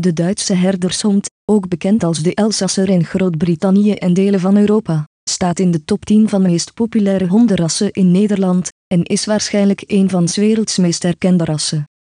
De Duitse herdershond, ook bekend als de Elsasser in Groot-Brittannië en delen van Europa, staat in de top 10 van meest populaire hondenrassen in Nederland en is waarschijnlijk een van 's werelds meest erkende rassen.